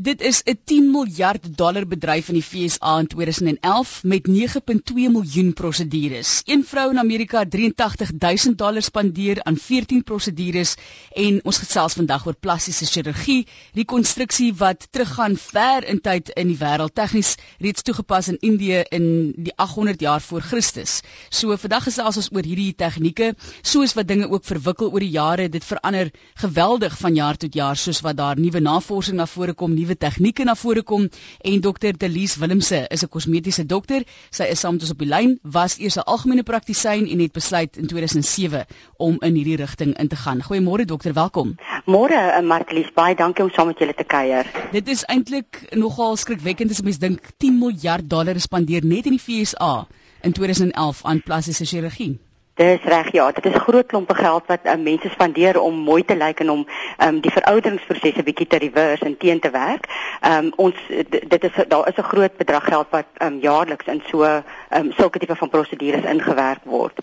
Dit is 'n 10 miljard dollar bedryf in die FSA in 2011 met 9.2 miljoen prosedures. Een vrou in Amerika het 83 000 dollar spandeer aan 14 prosedures en ons gesels vandag oor plastiese chirurgie, rekonstruksie wat teruggaan ver in tyd in die wêreld, tegnies reeds toegepas in Indië in die 800 jaar voor Christus. So vandag gesels ons oor hierdie tegnieke, soos wat dinge ook verwikkel oor die jare, dit verander geweldig van jaar tot jaar soos wat daar nuwe navorsing na vore kom, nuwe tegnieke na vore kom en dokter Delise Willemse is 'n kosmetiese dokter. Sy is saam met ons op die lyn, was eers 'n algemene praktisyn en het besluit in 2007 om in hierdie rigting in te gaan. Goeiemôre dokter, welkom. Môre, uh, Martlies, baie dankie om saam met julle te kuier. Dit is eintlik nogal skrikwekkend as mens dink 10 miljard dollar spandeer net in die FSA in 2011 aan plastiese chirurgie. Dis reg ja, dit is groot klompe geld wat uh, mense spandeer om mooi te lyk en om um, die verouderingsprosesse bietjie te reverse en teen te werk. Um, ons dit is daar is 'n groot bedrag geld wat um, jaarliks in so um, sulke tipe van prosedures ingewerk word.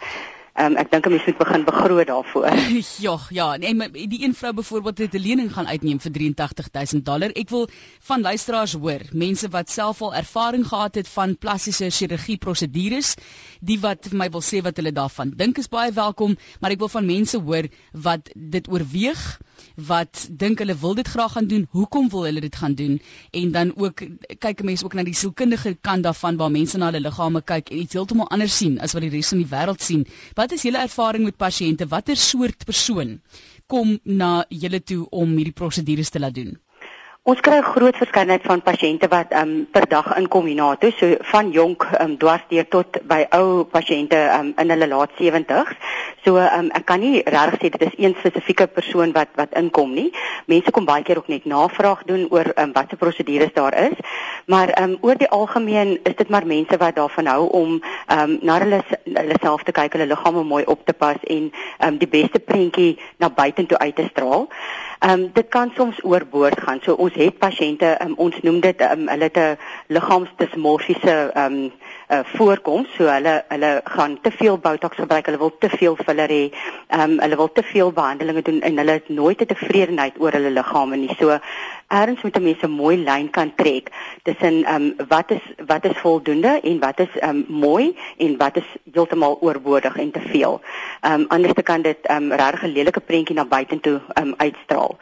Um, ek dink 'n mens moet begin begroot daarvoor. ja, ja, nee, maar die een vrou byvoorbeeld het 'n lening gaan uitneem vir 83000 dollar. Ek wil van luisteraars hoor, mense wat self al ervaring gehad het van plastiese chirurgie prosedures, die wat vir my wil sê wat hulle daarvan dink is baie welkom, maar ek wil van mense hoor wat dit oorweeg, wat dink hulle wil dit graag gaan doen, hoekom wil hulle dit gaan doen en dan ook kyk 'n mens ook na die sielkundige kant daarvan waar mense na hulle liggame kyk en iets heeltemal anders sien as wat die res van die wêreld sien. Wat Wat is julle ervaring met pasiënte? Watter soort persoon kom na julle toe om hierdie prosedures te laat doen? Ons kry 'n groot verskeidenheid van pasiënte wat um, per dag inkom hiernatoe, so van jonk um, dwarsdeur tot by ou pasiënte um, in hulle laat 70s. So um, ek kan nie regtig sê dit is een spesifieke persoon wat wat inkom nie. Mense kom baie keer ook net navraag doen oor um, watse prosedures daar is. Maar um, oor die algemeen is dit maar mense wat daarvan hou om um, na hulle hulle self te kyk, hulle liggame mooi op te pas en um, die beste prentjie na buitentoe uit te straal. Ehm um, dit kan soms oorboord gaan. So ons het pasiënte, um, ons noem dit um, hulle 'n liggaamsdismorfiese ehm um, uh, voorkoms. So hulle hulle gaan te veel botox gebruik, hulle wil te veel filler hê. Ehm um, hulle wil te veel behandelings doen en hulle het nooit 'n tevredenheid oor hulle liggame nie. So erns moet 'n mens 'n mooi lyn kan trek tussen ehm um, wat is wat is voldoende en wat is ehm um, mooi en wat is heeltemal oorbodig en te veel. Ehm um, anders kan dit ehm um, regtig 'n lelike prentjie na buitentoe ehm um, uitstraal.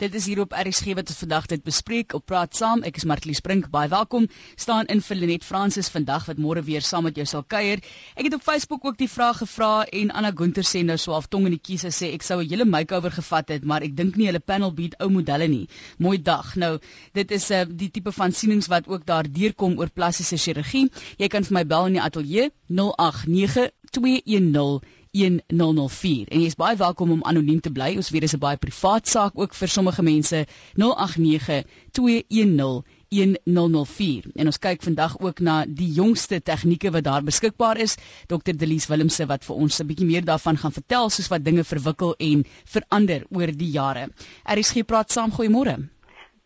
Dit is hier op RSG wat ons vandag dit bespreek op Praat Saam. Ek is Martie Sprink. Baie welkom. Staan in vir Lenet Fransis vandag wat môre weer saam met jou sal kuier. Ek het op Facebook ook die vraag gevra en Anna Gunter sê nou so half tong in die kies sê ek sou 'n hele makeover gevat het, maar ek dink nie hulle panel beat ou modelle nie. Mooi dag. Nou, dit is 'n uh, die tipe van sienings wat ook daar deurkom oor plastiese chirurgie. Jy kan vir my bel in die ateljee 089 210 1004 en jy is baie welkom om anoniem te bly. Ons weet dis 'n baie privaat saak ook vir sommige mense 0892101004 en ons kyk vandag ook na die jongste tegnieke wat daar beskikbaar is. Dr Delise Willemse wat vir ons 'n bietjie meer daarvan gaan vertel soos wat dinge verwikkel en verander oor die jare. RSG praat saam. Goeiemôre.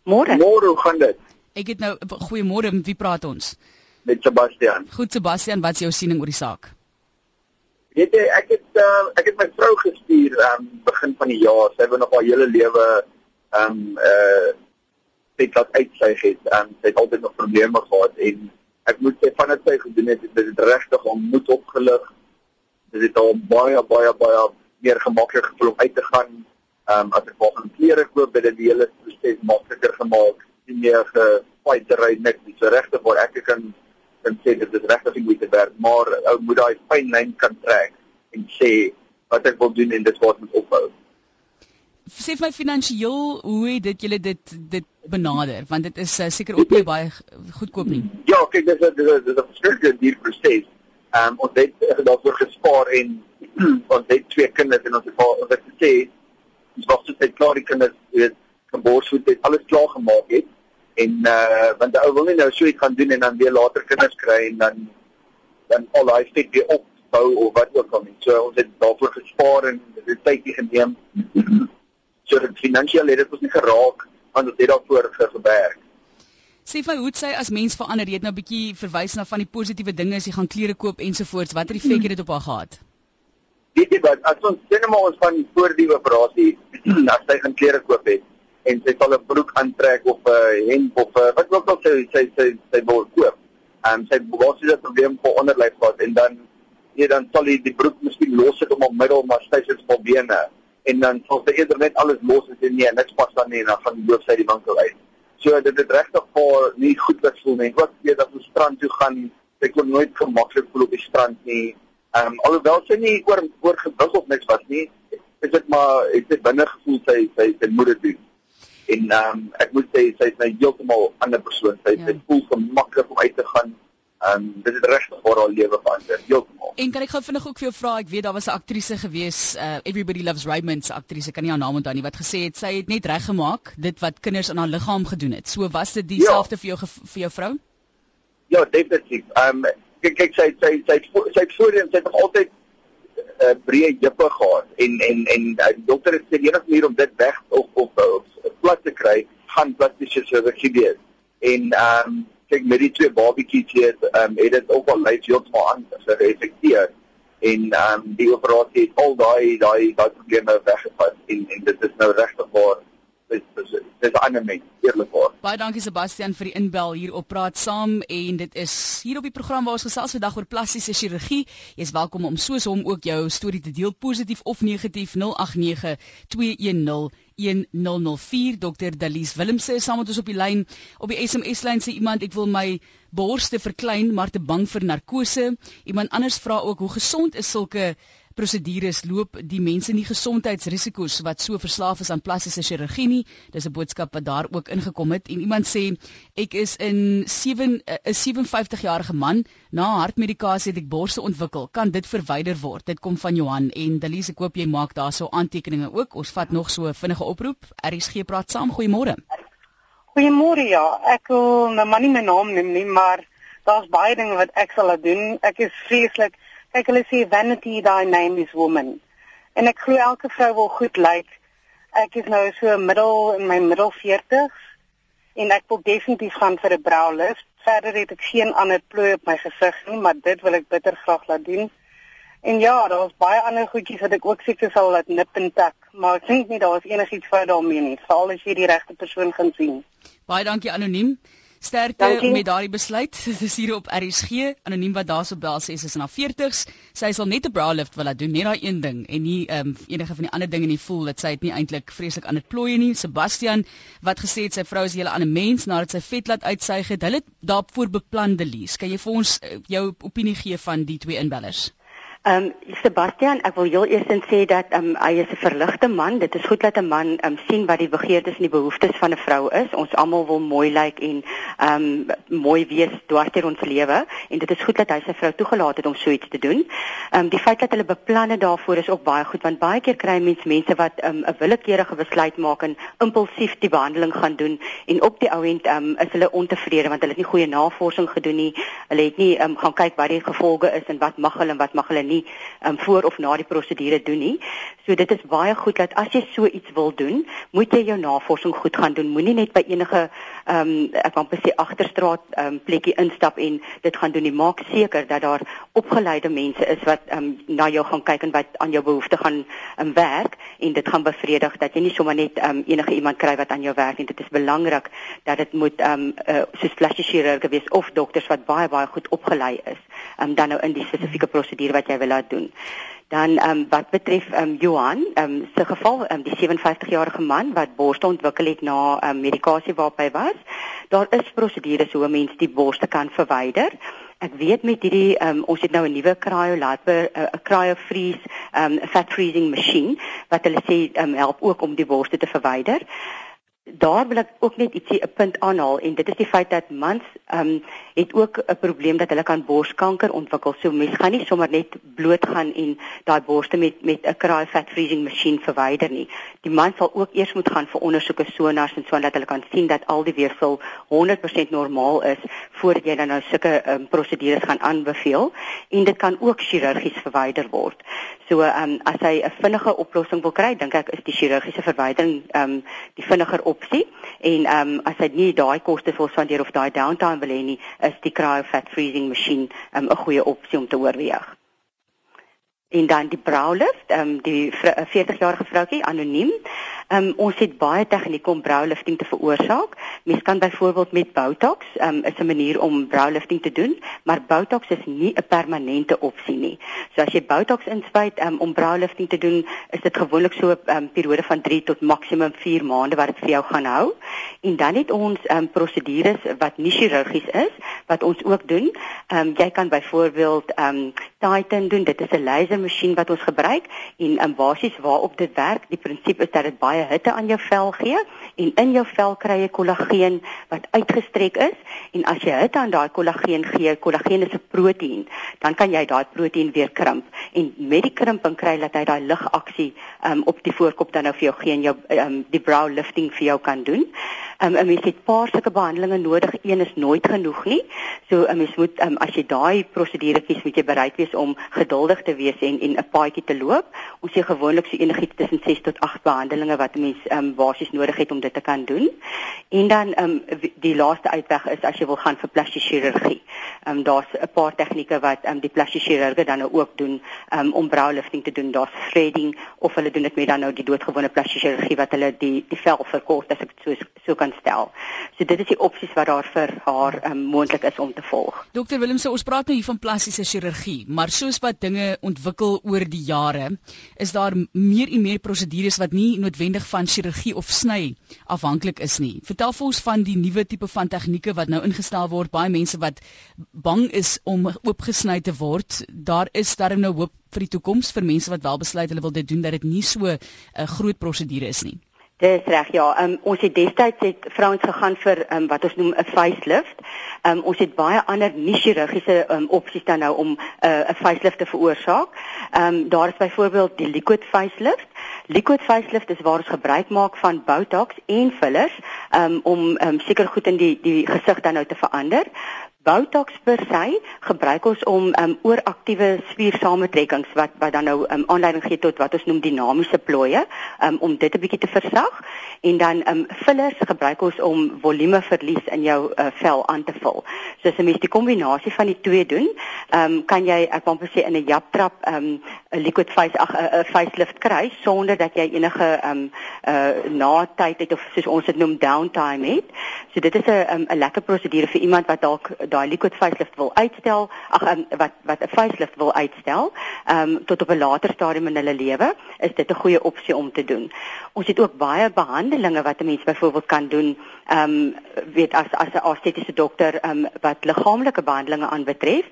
Môre. Môre, hoe gaan dit? Ek het nou goeiemôre, wie praat ons? Met Sebastian. Goed Sebastian, wat is jou siening oor die saak? Weet jy, ek het uh, ek het my vrou gestuur aan um, begin van die jaar. Sy wou nog haar hele lewe ehm um, uh dit uitsyg het. Ehm um, sy het altyd nog probleme gehad en ek moet sê vandat sy gedoen het, het dit regtig om moed opgelig. Dit het al baie baie baie meer gemaklik gevoel om uit te gaan. Ehm um, as ek volgens klere koop, het dit die hele proses makliker gemaak. Nie meer gefight te ry nie. So regtig waar ek kan kan sê dit is regtig nie moeite werd, maar ou moet daai fyn lyn kan trek en sê wat ek wil doen en dit wat moet ophou. Sê vir my finansiëel, hoe het dit julle dit dit benader? Want dit is uh, seker ook nie baie goedkoop nie. Ja, kyk dis dit is 'n verskriklike duur proses. Ehm um, ons het uh, daarvoor gespaar en ons het twee kinders en ons het ons het gesê ons was tot klaar die kinders weet geboorte het alles klaar gemaak het en uh want die ou wil nie nou so iets gaan doen en dan weer later kinders kry en dan dan al daai vet weer opbou of wat ook al nie. So ons het daarvoor gespaar en dit het tyd geneem. so dit finansiëel het dit ons nie geraak want ons het daarvoor gewerk. Sê vir hoe sê as mens verander, jy het nou 'n bietjie verwys na van die positiewe dinge as jy gaan klere koop ensovoorts. Watter effek het dit op haar gehad? Weet jy wat, as ons sê net maar ons van voor die operasie as sy gaan klere koop het, en sy sal 'n broek aantrek of 'n hemp of wat ook al sy sy sy sy wil koop. Ehm sy was dit 'n probleem vir onderlyf gehad en dan ja dan sal hy die broek miskien los het om op middel maar styf is vir bene en dan sal sy eerder net alles los en sê nee, niks pas dan nie en dan gaan loop sy die winkel uit. So dit het regtig vir nie goed gevoel nie. Ook weet dat ons strand toe gaan, ek kon nooit gemaklik voel op die strand nie. Ehm um, alhoewel sy nie oor oor gewig of niks was nie, is dit maar ek het binne gevoel sy sy sy moet dit doen. En ehm um, ek moet sê sy is nou heeltemal 'n ander persoon. Sy ja. sy voel gemaklik om uit te gaan. Ehm um, dit het regtig vir haar lewe verander. Heeltemal. En kan ek gou vinnig ook vir jou vra, ek weet daar was 'n aktrise gewees, uh, Everybody Loves Raymond se aktrise, kan nie haar naam onthou nie, wat gesê het sy het net reggemaak dit wat kinders aan haar liggaam gedoen het. So was dit dieselfde ja. vir jou vir jou vrou? Ja, definitief. Ehm um, kyk kyk sy sy sy sy het voorheen sy het nog altyd 'n uh, breë jippe gehad en en en uh, die dokter het sê die enigste manier om dit weg of of, of, plat te kry gaan plastiese chirurgie wees. En ehm um, kyk met die twee babatjies hier ehm um, het dit ook al lyk heeltemal aan gerespekteer en ehm um, die operasie het al daai daai daai probleme weggevat en en dit is nou regtig waar dis dis dis 'n ander mens eerlikwaar. Baie dankie Sebastian vir die inbel hier op praat saam en dit is hier op die program waar ons gesels vandag oor plastiese chirurgie. Jy is welkom om soos hom ook jou storie te deel positief of negatief 089 210 1004 Dr Dalies Willemse is saam met ons op die lyn. Op die SMS lyn sê iemand ek wil my borste verklein maar te bang vir narkose. Iemand anders vra ook hoe gesond is sulke prosedures loop die mense nie gesondheidsrisiko's wat so verslaaf is aan plastiese chirurgie nie. Dis 'n boodskap wat daar ook ingekom het en iemand sê ek is in 7 'n 57 jarige man na hartmedikasie het ek borste ontwikkel. Kan dit verwyder word? Dit kom van Johan en Delise ek hoop jy maak daarso aantekeninge ook. Ons vat nog so 'n vinnige oproep. RSG praat saam. Goeiemôre. Goeiemôre ja. Ek wil nou maar nie my naam noem nie, maar daar's baie dinge wat ek sal doen. Ek is vreeslik Kyk hulle sê vanity thy name is woman. En ek glo elke vrou wil goed lyk. Ek is nou so middel in my middel 40s en ek wil definitief gaan vir 'n brow lift. Verder het ek geen ander plooi op my gesig nie, maar dit wil ek bitter graag laat doen. En ja, daar's baie ander goedjies wat ek ook seker sal laat nip en tak, maar ek dink nie daar is enigiets fout daarmee nie, veral as jy die regte persoon gaan sien. Baie dankie anoniem. Sterkte Dankie. met daardie besluit. Dit is hier op RSG, anoniem wat daarso bel sê sy is in haar 40's. Sy sal net 'n brow lift wil laat doen, net daai een ding en nie ehm um, enige van die ander dinge nie voel dat sy dit nie eintlik vreeslik aan dit plooi nie. Sebastian wat gesê het sy vrou is 'n hele ander mens nadat sy vet laat uitsuig het. Hulle daarvoor beplande lees. Kan jy vir ons uh, jou opinie gee van die twee inbellers? Ehm um, Sebastian, ek wil heel eers sê dat ehm um, hy is 'n verligte man. Dit is goed dat 'n man ehm um, sien wat die begeertes en die behoeftes van 'n vrou is. Ons almal wil mooi lyk en ehm um, mooi wees deur ons lewe en dit is goed dat hy sy vrou toegelaat het om so iets te doen. Ehm um, die feit dat hulle beplan het daarvoor is ook baie goed want baie keer kry mense mense wat ehm, 'n um, willekeurige besluit maak en impulsief die behandeling gaan doen en op die ou end ehm um, is hulle ontevrede want hulle het nie goeie navorsing gedoen nie. Hulle het nie ehm um, gaan kyk wat die gevolge is en wat mag hulle en wat mag hulle nie nie um, voor of na die prosedure doen nie. So dit is baie goed dat as jy so iets wil doen, moet jy jou navorsing goed gaan doen. Moenie net by enige ehm um, ek wil sê agterstraat ehm um, plekkie instap en dit gaan doen nie. Maak seker dat daar opgeleide mense is wat ehm um, na jou gaan kyk en wat aan jou behoeftes gaan um, werk en dit gaan bevredig dat jy nie sommer net ehm um, enige iemand kry wat aan jou werk nie. Dit is belangrik dat dit moet ehm um, uh, soos plasties chirurge wees of dokters wat baie baie goed opgelei is. Ehm um, dan nou in die spesifieke prosedure wat jy wil laat doen. Dan ehm um, wat betref ehm um, Johan, ehm um, se geval, ehm um, die 57-jarige man wat borste ontwikkel het na ehm um, medikasie waarop hy was, daar is prosedures hoe 'n mens die borste kan verwyder. Ek weet met hierdie ehm um, ons het nou 'n nuwe cryolator eh, 'n uh, cryofreeze ehm um, fat freezing masjien wat hulle sê ehm um, help ook om die borste te verwyder daar wil ek ook net ietsie 'n punt aanhaal en dit is die feit dat mans ehm um, het ook 'n probleem dat hulle kan borskanker ontwikkel. So mens gaan nie sommer net bloot gaan en daai borste met met 'n cry fat freezing masjien verwyder nie. Die man sal ook eers moet gaan vir ondersoeke sonars en so dat hulle kan sien dat al die weefsel 100% normaal is voordat jy dan nou sulke um, prosedures gaan aanbeveel en dit kan ook chirurgies verwyder word. So ehm um, as hy 'n vinnige oplossing wil kry, dink ek is die chirurgiese verwydering ehm um, die vinniger opsie en ehm um, as hy nie daai koste wil spandeer of daai downtime wil hê nie, is die cryofat freezing masjien ehm, 'n um, goeie opsie om te oorweeg. En dan die brow lift, ehm um, die 40-jarige vroutjie anoniem. Um, ons het baie tegnieke om browlifting te veroorsaak. Mens kan byvoorbeeld met Botox, um, is 'n manier om browlifting te doen, maar Botox is nie 'n permanente opsie nie. So as jy Botox inspuit um, om browlifting te doen, is dit gewoonlik so 'n um, periode van 3 tot maksimum 4 maande wat dit vir jou gaan hou. En dan het ons um, prosedures wat nie chirurgies is wat ons ook doen. Ehm um, jy kan byvoorbeeld ehm um, Titan doen. Dit is 'n lasermasjien wat ons gebruik en um, basies waarop dit werk, die prinsip is dat dit baie hitte aan jou vel gee en in jou vel kry jy kollageen wat uitgestrek is en as jy hitte aan daai kollageen gee, kollageen is 'n proteïen, dan kan jy daai proteïen weer krimp en met die krimping kry dat hy daai ligaksie um, op die voorkop dan nou vir jou gee en jou um, die brow lifting vir jou kan doen. Um, 'n mens het paar sulke behandelings nodig. Een is nooit genoeg nie. So 'n mens moet um, as jy daai prosedure kies, moet jy bereid wees om geduldig te wees en en 'n paadjie te loop. Ons sê gewoonlik so enigiets tussen 6 tot 8 behandelings wat 'n mens um, basies nodig het om dit te kan doen. En dan um, die laaste uitweg is as jy wil gaan vir plasties chirurgie. Um, Daar's 'n paar tegnieke wat um, die plasties chirurge dan nou ook doen um, om brow lifting te doen. Daar's threading of hulle doen dit met dan nou die doodgewone plasties chirurgie wat hulle die die vel verkort as ek so so kan stel. So dit is die opsies wat daar vir haar um, moontlik is om te volg. Dokter Willem, so ons praat nou hier van plastiese chirurgie, maar soos wat dinge ontwikkel oor die jare, is daar meer en meer prosedures wat nie noodwendig van chirurgie of sny afhanklik is nie. Vertel vir ons van die nuwe tipe van tegnieke wat nou ingestel word. Baie mense wat bang is om oopgesny te word, daar is daar nou hoop vir die toekoms vir mense wat wel besluit hulle wil dit doen dat dit nie so 'n uh, groot prosedure is nie. Dis reg ja. Um, ons het destyds het vrouens gegaan vir um, wat ons noem 'n facelift. Um, ons het baie ander nie chirurgiese um, opsies dan nou om 'n uh, facelift te veroorsaak. Um, daar is byvoorbeeld die liquid facelift. Liquid facelift is waar ons gebruik maak van Botox en fillers um, om um, seker goed in die die gesig dan nou te verander. Botox per se gebruik ons om um, ooraktiewe spiersamentrekkings wat wat dan nou um, aanleiding gee tot wat ons noem dinamiese plooie um, om dit 'n bietjie te versag en dan um, fillers gebruik ons om volumeverlies in jou uh, vel aan te vul. So as 'n mens die kombinasie van die twee doen, um, kan jy ek wil sê in 'n japtrap 'n um, liquid face ag 'n facelift kry sonder dat jy enige um, uh, na tyd het of soos ons dit noem downtime het. So dit is 'n um, 'n lekker prosedure vir iemand wat dalk daai liquid facelift wil uitstel, ag um, wat wat 'n facelift wil uitstel, ehm um, tot op 'n later stadium in hulle lewe, is dit 'n goeie opsie om te doen. Ons het ook baie behandelings wat 'n mens byvoorbeeld kan doen, ehm um, weet as as 'n estetiese dokter ehm um, wat liggaamlike behandelings aanbetref.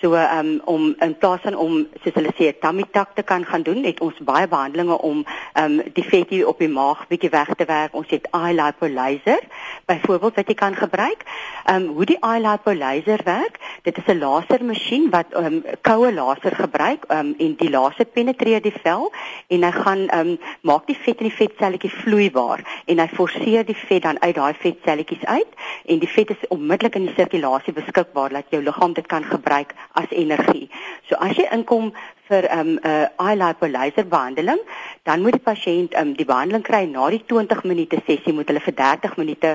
So ehm um, om in plaas van om soos hulle sê 'n tummy tuck te kan gaan doen, het ons baie behandelings om ehm um, die vetjie op die maag bietjie weg te werk. Ons het eye lipo laser byvoorbeeld wat jy kan gebruik. Ehm um, hoe die eye lipo laser werk. Dit is 'n lasermasjien wat um, koue laser gebruik um, en die laser penetreer die vel en hy gaan um, maak die vet in die vetselletjie vloeibaar en hy forceer die vet dan uit daai vetselletjies uit en die vet is onmiddellik in die sirkulasie beskikbaar dat jou liggaam dit kan gebruik as energie. So as jy inkom vir 'n um, uh, eye lipo laser behandeling, dan moet die pasiënt um, die behandeling kry na die 20 minute sessie moet hulle vir 30 minute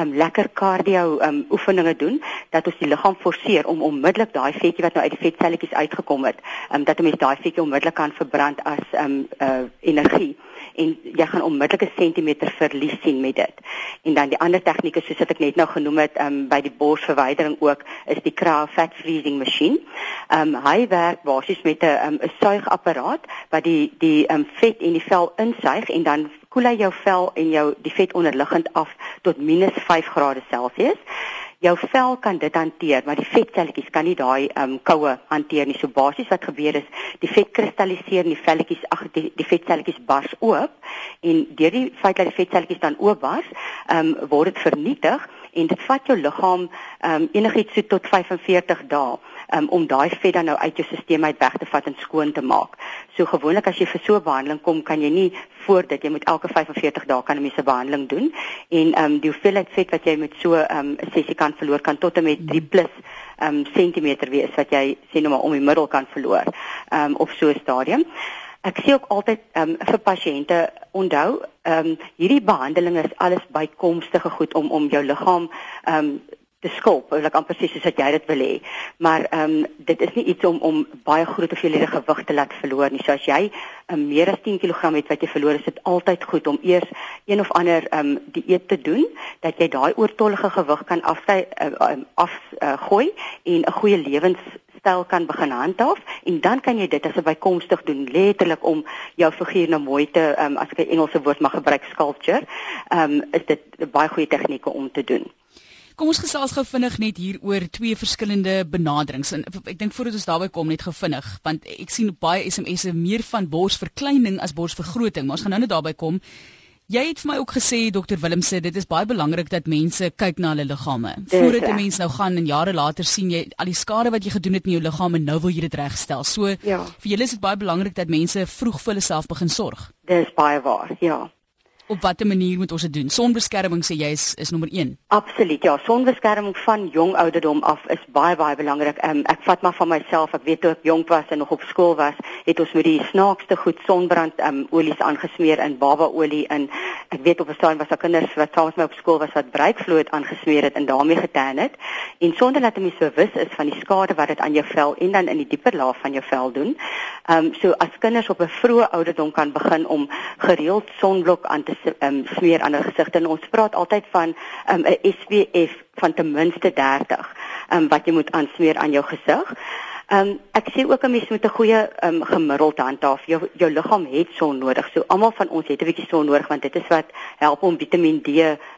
um, lekker cardio um, oefeninge doen dat ons die liggaam forceer om onmiddellik daai vetjie wat nou uit die vetselletjies uitgekom het, um, dat 'n mens daai vetjie onmiddellik kan verbrand as um, uh, energie en jy gaan onmiddellik 'n sentimeter verlies sien met dit. En dan die ander tegnieke soos wat ek net nou genoem het, um, by die borsverwydering ook, is die Cryo Fat Freezing masjien. Um hy werk basies met 'n um, 'n suigapparaat wat die die um, vet en die vel insuig en dan koel hy jou vel en jou die vet onderliggend af tot -5 grade Celsius jou vel kan dit hanteer, maar die vetselletjies kan nie daai um koue hanteer nie. So basies wat gebeur is, die vet kristalliseer in die velletjies, ag die, die vetselletjies bars oop en deur die feit dat die vetselletjies dan oop bars, um word dit vernietig en dit vat jou liggaam um enigiets so tot 45 dae um, om daai vet dan nou uit jou stelsel uit weg te vat en skoon te maak. So gewoonlik as jy vir so 'n behandeling kom, kan jy nie voordat jy moet elke 45 dae kan 'n mens 'n behandeling doen en ehm um, die hoeveelheid vet wat jy met so ehm, 'n um, sessie kan verloor kan tot en met 3 plus ehm um, sentimeter wees wat jy sê nou maar om die middel kan verloor ehm um, op so 'n stadium. Ek sê ook altyd ehm um, vir pasiënte onthou ehm um, hierdie behandeling is alles bykomstige goed om om jou liggaam ehm um, skulp, wil ek amper sê soos dat jy dit wil hê. Maar ehm um, dit is nie iets om om baie groot hoeveelhede gewig te laat verloor nie. So as jy um, meer as 10 kg het wat jy verloor, is dit altyd goed om eers een of ander ehm um, dieet te doen dat jy daai oortollige gewig kan uh, um, af uh, gooi en 'n goeie lewenstyl kan begin handhaaf en dan kan jy dit as 'n bykomstig doen letterlik om jou figuur nou mooi te um, as ek 'n Engelse woord mag gebruik sculpture ehm um, is dit baie goeie tegnieke om te doen. Kom ons gesels gou vinnig net hier oor twee verskillende benaderings en ek dink voordat ons daarby kom net gou vinnig want ek sien baie SMS'e meer van borsverkleining as borsvergroting maar ons gaan nou net daarby kom. Jy het vir my ook gesê dokter Willem sê dit is baie belangrik dat mense kyk na hulle liggame. Voordat 'n mens nou gaan en jare later sien jy al die skade wat jy gedoen het in jou liggaam en nou wil jy dit regstel. So ja. vir julle is dit baie belangrik dat mense vroeg vir hulle self begin sorg. Dis baie waar. Ja op watter manier moet ons dit doen? Sonbeskerming sê jy is is nommer 1. Absoluut. Ja, sonbeskerming van jong ouderdom af is baie baie belangrik. Um, ek vat maar van myself. Ek weet toe ek jonk was en nog op skool was, het ons met die snaakste goed sonbrand um, olies aangesmeer in babaolie in. Ek weet op 'n stadium was daar kinders wat saam met my op skool was wat breikvloed aangesmeer het en daarmee getan het. En sonder dat hulle bewus is van die skade wat dit aan jou vel en dan in die dieper laag van jou vel doen. Ehm um, so as kinders op 'n vroeë ouderdom kan begin om gereeld sonblok aan te um, smeer aan hulle gesigte en ons praat altyd van um, 'n SPF van ten minste 30 um, wat jy moet aansmeer aan jou gesig. Ehm um, ek sê ook 'n mens moet 'n goeie ehm um, gemiddeld handhaaf. Jou jou liggaam het son nodig. So almal van ons het 'n bietjie son nodig want dit is wat help om Vitamiin D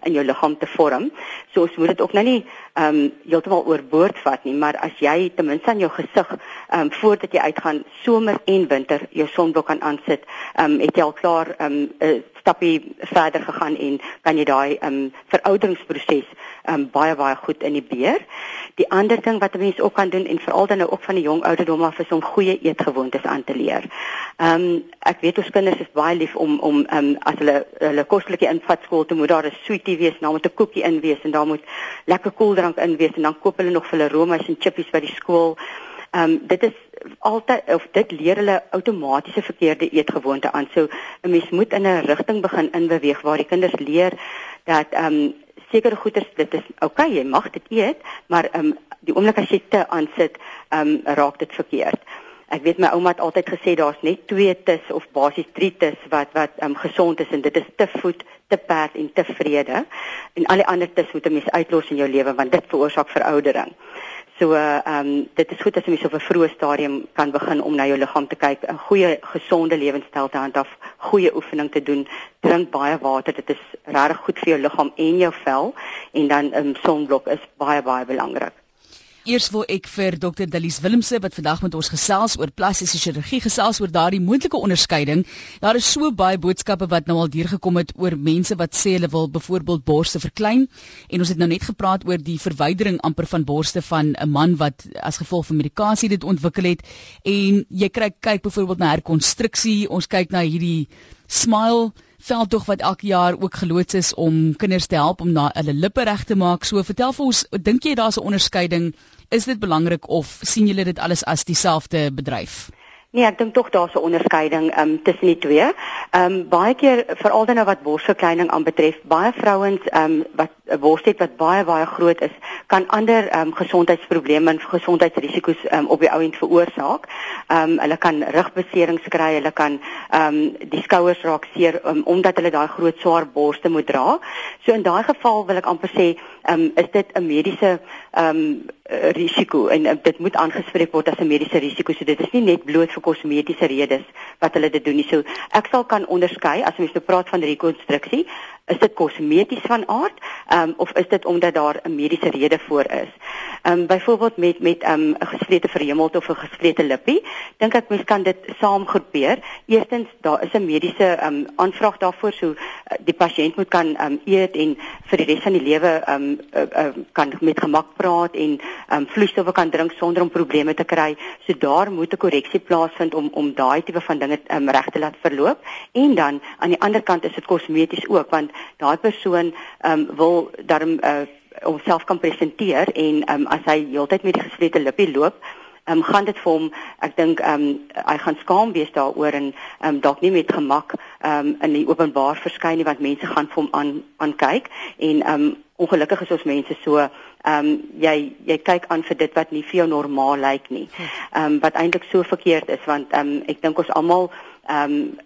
in jou liggaam te vorm. So ons moet dit ook nou nie ehm um, heeltemal oorboord vat nie, maar as jy ten minste aan jou gesig ehm um, voordat jy uitgaan somer en winter jou sonblok kan aansit, ehm um, het jy al klaar ehm um, 'n stappie verder gegaan en kan jy daai um, verouderingsproses um, baie baie goed in die beer. Die ander ding wat 'n mens ook kan doen en veral dan nou ook van die jong ouderdom af is om goeie eetgewoontes aan te leer. Ehm um, ek weet ons kinders is baie lief om om ehm um, as hulle hulle kostelike invat skool toe moet daar 'n sweetie wees, nou moet 'n koekie in wees en daar moet lekker koeldrank in wees en dan koop hulle nog vir hulle roomys en chippies by die skool. Ehm um, dit is altyd of dit leer hulle outomatiese verkeerde eetgewoonte aan. So 'n mens moet in 'n rigting begin inbeweeg waar die kinders leer dat ehm um, sekere goeders dit is okay jy mag dit eet maar ehm um, die oomblik as jy te aansit ehm um, raak dit verkeerd. Ek weet my ouma het altyd gesê daar's net twee tis of basies drie tis wat wat ehm um, gesond is en dit is te voed, te perd en te vrede en al die ander tis moet 'n mens uitlos in jou lewe want dit veroorsaak veroudering. So ehm um, dit is goed as jy op 'n vroeë stadium kan begin om na jou liggaam te kyk, 'n goeie gesonde lewenstyl te handhaaf, goeie oefening te doen, drink baie water, dit is regtig goed vir jou liggaam en jou vel en dan 'n um, ehm, sonblok is baie baie belangrik. Eers wil ek vir Dr. Dalies Willemse wat vandag met ons gesels oor plastiese chirurgie gesels oor daardie moontlike onderskeiding. Daar is so baie boodskappe wat nou al deurgekom het oor mense wat sê hulle wil byvoorbeeld borste verklein en ons het nou net gepraat oor die verwydering amper van borste van 'n man wat as gevolg van medikasie dit ontwikkel het en jy kry kyk byvoorbeeld na herkonstruksie, ons kyk na hierdie smile veldtog wat elke jaar ook geloods is om kinders te help om na hulle lippe reg te maak. So vertel vir ons, dink jy daar's 'n onderskeiding Is dit belangrik of sien julle dit alles as dieselfde bedryf? Nee, ek dink tog daar's 'n onderskeiding um, tussen die twee. Ehm um, baie keer veral dan nou wat borsverkleining aanbetref, baie vrouens ehm um, wat 'n bors het wat baie baie groot is, kan ander ehm um, gesondheidsprobleme en gesondheidsrisiko's um, op die ou end veroorsaak. Ehm um, hulle kan rugbeserings kry, hulle kan ehm um, die skouers raak seer um, omdat hulle daai groot swaar borste moet dra. So in daai geval wil ek amper sê, ehm um, is dit 'n mediese ehm um, risiko en uh, dit moet aangespreek word as 'n mediese risiko. So dit is nie net bloot vir kosmetiese redes wat hulle dit doen nie. So ek sal kan onderskei as ons nou praat van rekonstruksie, is dit kosmeties van aard um, of is dit omdat daar 'n mediese rede voor is? Ehm um, byvoorbeeld met met ehm, 'n um, gesplete verhemelte of 'n gesplete lippie, dink ek mens kan dit saamgroepeer. Eerstens, daar is 'n mediese um, aanvraag daarvoor so uh, die pasiënt moet kan um, eet en vir die res van die lewe um, uh, uh, kan met gemak praat en um, vloeistowwe kan drink sonder om probleme te kry. So daar moet 'n korreksie plaasvind om om daai tipe van dinge um, reg te laat verloop. En dan aan die ander kant is dit kosmeties ook want daai persoon um, wil daarom uh, homself kan presenteer en um, as hy heeltyd met die gesplete lippie loop Ehm um, gaan dit vir hom ek dink ehm um, hy gaan skaam wees daaroor en ehm um, dalk nie met gemak ehm um, in die openbaar verskyn nie want mense gaan vir hom aan aan kyk en ehm um, ongelukkig is ons mense so ehm um, jy jy kyk aan vir dit wat nie vir jou normaal lyk nie. Ehm um, wat eintlik so verkeerd is want ehm um, ek dink ons almal ehm um,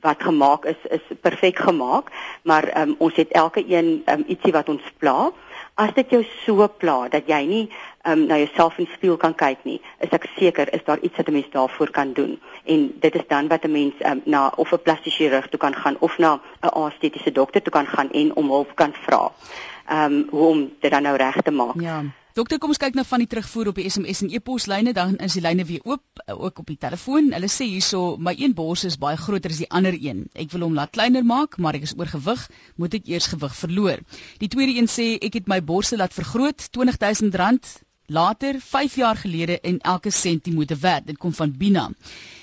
wat gemaak is is perfek gemaak, maar ehm um, ons het elke een um, ietsie wat ons pla. As dit jou so pla dat jy nie um, na jouself in spieël kan kyk nie, is ek seker is daar iets wat 'n mens daarvoor kan doen. En dit is dan wat 'n mens um, na of 'n plastiese chirurg toe kan gaan of na 'n estetiese dokter toe kan gaan en om hulp kan vra. Ehm um, hoe om dit dan nou reg te maak. Ja. Dokter, kom ons kyk nou van die terugvoer op die SMS en e-poslyne, dan is die lyne weer oop, eh, ook op die telefoon. Hulle sê hierso, my een bors is baie groter as die ander een. Ek wil hom laat kleiner maak, maar ek is oorgewig, moet ek eers gewig verloor. Die tweede een sê ek het my borse laat vergroot, R20000 later 5 jaar gelede en elke sent moeite werd. Dit kom van Bina.